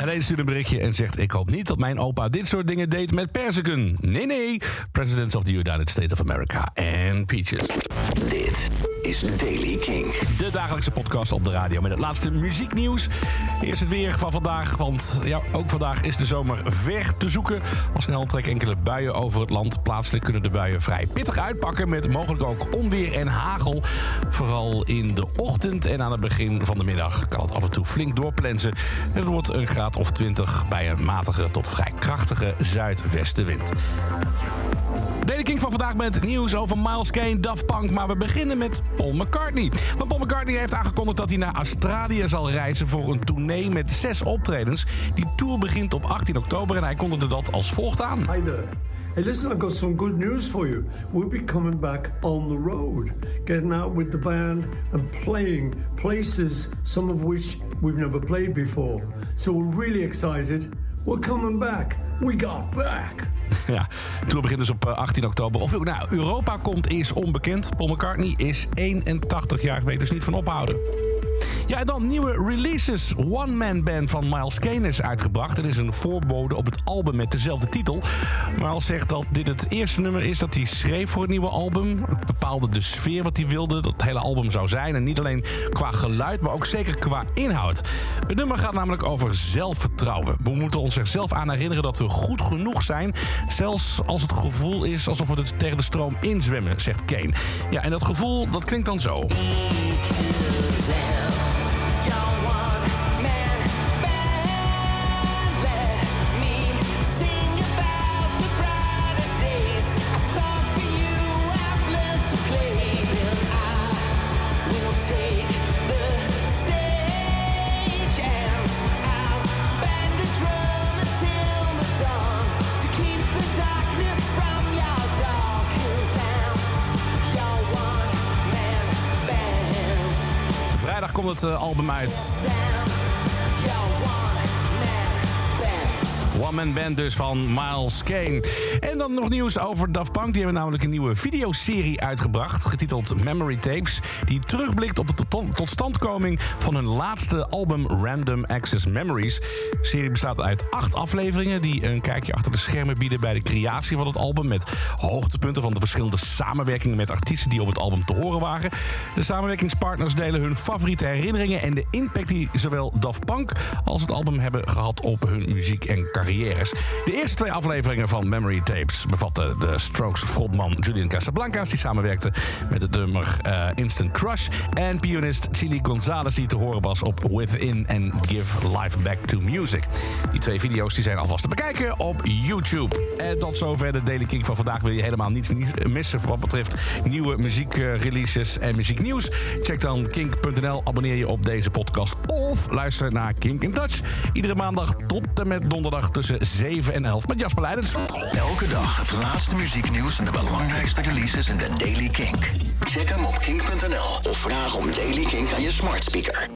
Alleen stuurt een berichtje en zegt... ik hoop niet dat mijn opa dit soort dingen deed met perziken. Nee, nee. Presidents of the United States of America en Peaches. Dit is Daily King. De dagelijkse podcast op de radio met het laatste muzieknieuws. Eerst het weer van vandaag, want ja, ook vandaag is de zomer ver te zoeken. Al snel trekken enkele buien over het land. Plaatselijk kunnen de buien vrij pittig uitpakken... met mogelijk ook onweer en hagel. Vooral in de ochtend en aan het begin van de middag kan het af en toe flink doorplensen. Het wordt een graad of 20 bij een matige tot vrij krachtige zuidwestenwind. Daily King van vandaag met nieuws over Miles Kane, Daft Punk. Maar we beginnen met Paul McCartney. Want Paul McCartney heeft aangekondigd dat hij naar Australië zal reizen voor een tournee met zes optredens. Die tour begint op 18 oktober en hij kondigde dat als volgt aan. Hi there. Hey, listen, I've got some good news for you. We'll be coming back on the road, getting out with the band and playing places, some of which we've never played before. So we're really excited. We're coming back. We got back. Ja, de tour begint dus op eh, 18 oktober. Of nou, Europa komt is onbekend. Paul McCartney is 81 jaar, weet dus niet van ophouden. Ja, en dan nieuwe releases. One Man Band van Miles Kane is uitgebracht. Er is een voorbode op het album met dezelfde titel. Miles zegt dat dit het eerste nummer is dat hij schreef voor het nieuwe album. Het bepaalde de sfeer wat hij wilde dat het hele album zou zijn. En niet alleen qua geluid, maar ook zeker qua inhoud. Het nummer gaat namelijk over zelfvertrouwen. We moeten ons er zelf aan herinneren dat we goed genoeg zijn. Zelfs als het gevoel is alsof we het tegen de stroom inzwemmen, zegt Kane. Ja, en dat gevoel, dat klinkt dan zo. Het eh, album uit. One Man Band dus van Miles Kane. En dan nog nieuws over Daft Punk. Die hebben namelijk een nieuwe videoserie uitgebracht... getiteld Memory Tapes... die terugblikt op de tot- totstandkoming van hun laatste album Random Access Memories. De serie bestaat uit acht afleveringen... die een kijkje achter de schermen bieden bij de creatie van het album... met hoogtepunten van de verschillende samenwerkingen met artiesten... die op het album te horen waren. De samenwerkingspartners delen hun favoriete herinneringen... en de impact die zowel Daft Punk als het album hebben gehad... op hun muziek en De eerste twee afleveringen van Memory Tapes bevatten de Strokes frontman Julian Casablancas... die samenwerkte met het nummer eh, Instant Crush... en pianist Chili Gonzalez die te horen was op Within and Give Life Back to Music. Die twee video's die zijn alvast te bekijken op YouTube. En tot zover de Daily King van vandaag. Wil je helemaal niets missen voor wat betreft nieuwe muziekreleases en muzieknieuws? Check dan kink.nl, abonneer je op deze podcast... of luister naar Kink in Touch. Iedere maandag tot en met donderdag tussen 7 en 11 met Jasper Leidens. Elke dag het laatste muzieknieuws en de belangrijkste releases in de Daily King. Check hem op kink.nl of vraag om Daily King aan je smart speaker.